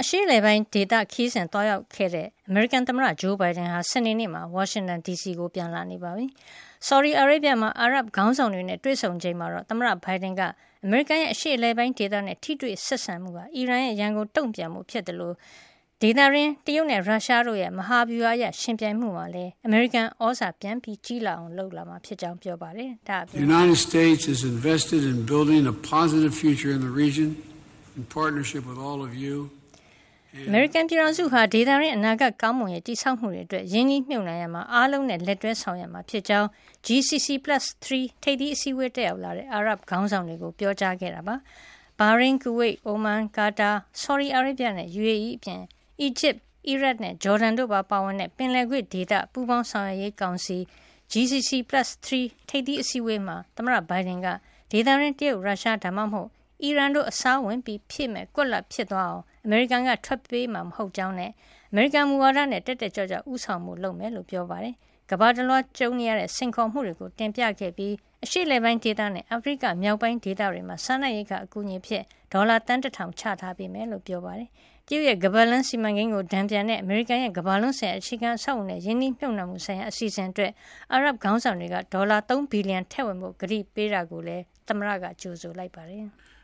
အရှေ့အလယ်ပိုင်းဒေသခရီးစဉ်သွားရောက်ခဲ့တဲ့ အမေရိကန်သမ္မတဂျိုးဘိုင်ဒန်ဟာ စနေနေ့မှာ ဝါရှင်တန်ဒီစီကို ပြန်လာနေပါပြီ။ဆော်ဒီအာရေဗျမှာ အာရပ်ခေါင်းဆောင်တွေနဲ့ တွေ့ဆုံချိန်မှာတော့ သမ္မတဘိုင်ဒန်က အမေရိကန်ရဲ့ အရှေ့အလယ်ပိုင်းဒေသနဲ့ ထိတွေ့ဆက်ဆံမှုဟာ အီရန်ရဲ့ ရန်ကုန်တုံ့ပြန်မှုဖြစ်တယ်လို့ဒေသရင်း တရုတ်နဲ့ ရုရှားတို့ရဲ့ မဟာဗျူဟာရရှင်ပြိုင်မှုမှာလည်း အမေရိကန်ဩဇာပြန်ပြီးကြီးလာအောင် လုပ်လာမှာဖြစ်ကြောင်း ပြောပါတယ်။ဒါ့အပြင် The United States is invested အမေရိကန်ပြည်ထောင်စုဟာ ဒေသရင်း အနာဂတ်ကောင်းမွန်ရေး တည်ဆောက်မှုတွေအတွက် ရင်းနှီးမြှုပ်နှံရမှာ အားလုံးနဲ့ လက်တွဲဆောင်ရွက်မှာ ဖြစ်ကြောင်း GCC+3 ထိပ်သီးအစည်းအဝေး တက်ရောက်လာတဲ့ အာရပ်ခေါင်းဆောင်တွေကို ပြောကြားခဲ့တာပါ။ဘာရိန်း၊ကူဝိတ်၊အိုမန်၊ကာတာ၊ဆော်ဒီအာရေဗျနဲ့ UAE အပြင် အီဂျစ်၊အီရတ်နဲ့ ဂျော်ဒန်တို့ပါ ပါဝင်တဲ့ ပင်လယ်ကွေ့ဒေသ ပူးပေါင်းဆောင်ရွက်ရေးကောင်စီ GCC+3 ထိပ်သီးအစည်းအဝေးမှာ သမ္မတဘိုင်ဒန်က ဒေသရင်း တရုတ်၊ရုရှား ဒါမှမဟုတ် အီရန်တို့ အစားဝင်ပြီး ဖြည့်မဲ့ကွက်လပ်ဖြစ်သွားအောင် အမေရိကန်ကထွက်ပေးမှာမဟုတ်ကြောင်းနဲ့အမေရိကန်မူဝါဒနဲ့တက်တက်ကြွကြွဦးဆောင်မှုလုပ်မယ်လို့ပြောပါတယ်။ကမ္ဘာတလွှားကျုံနေရတဲ့စင်ခေါ်မှုတွေကိုတင်ပြခဲ့ပြီးအရှေ့လယ်ပိုင်းဒေသနဲ့အာဖရိကမြောက်ပိုင်းဒေသတွေမှာစားနပ်ရိက္ခာအကူအညီဖြစ်ဒေါ်လာတန်တထောင်ချထားပေးမယ်လို့ပြောပါတယ်။တရုတ်ရဲ့ကမ္ဘာလန်းစီမံကိန်းကိုဒဏ်ပြန်တဲ့အမေရိကန်ရဲ့ကမ္ဘာလုံးဆိုင်ရာအခြေခံအဆောက်အအုံနဲ့ယင်းနှိမ့်မြှုပ်နှံမှုဆိုင်ရာအစီအစဉ်အတွက်အာရပ်ခေါင်းဆောင်တွေကဒေါ်လာ3ဘီလီယံထည့်ဝင်ဖို့ကတိပေးတာကိုလည်းသမ္မတကကြိုဆိုလိုက်ပါတယ်။